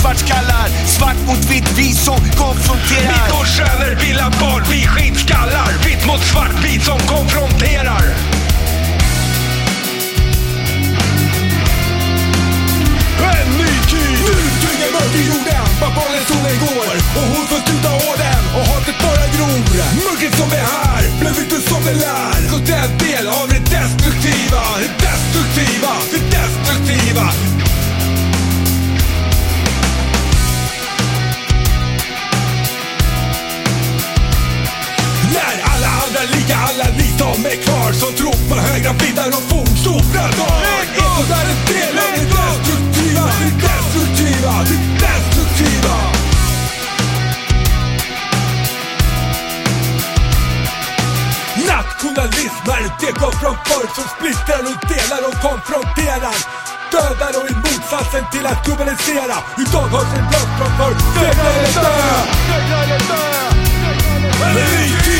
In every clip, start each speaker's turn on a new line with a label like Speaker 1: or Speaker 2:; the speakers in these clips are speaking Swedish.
Speaker 1: svartskallar. Svart mot vitt, vi som konfronterar.
Speaker 2: Mitt och söner, villa barn, vi skitskallar. Vitt mot svart, vi som konfronterar.
Speaker 3: Som är kvar som tror på högra vindar och fornstora dagar. Ekot är en del av det destruktiva, det destruktiva, det destruktiva. Nationalism är ett eko från förr som splittrar och delar och konfronterar. Dödar och i motsatsen till att globalisera. Idag hörs en röst från förr. Segla eller dö! En ny tid!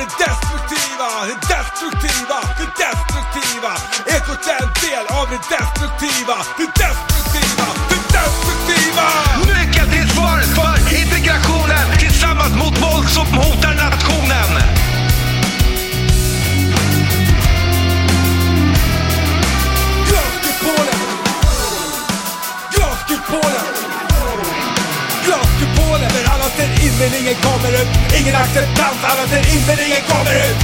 Speaker 3: det destruktiva, det destruktiva, det destruktiva. Ekot är en del av det destruktiva, det destruktiva, det destruktiva.
Speaker 2: Nyckeln till svaret för integrationen tillsammans mot våld som hotar nationen.
Speaker 3: Glaskupolen där alla ser in men ingen kommer ut. Ingen acceptans, alla ser in men ingen kommer ut.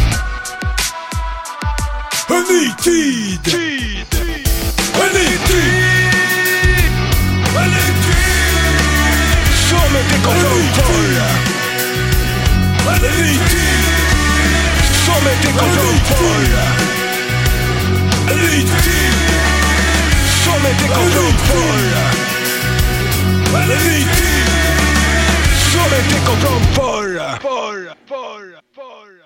Speaker 3: En ny tid!
Speaker 2: Tid!
Speaker 3: En ny tid! En ny tid!
Speaker 2: Som inte kom.
Speaker 3: En ny tid!
Speaker 2: Som!
Speaker 3: Político
Speaker 2: com porra, porra, porra, porra.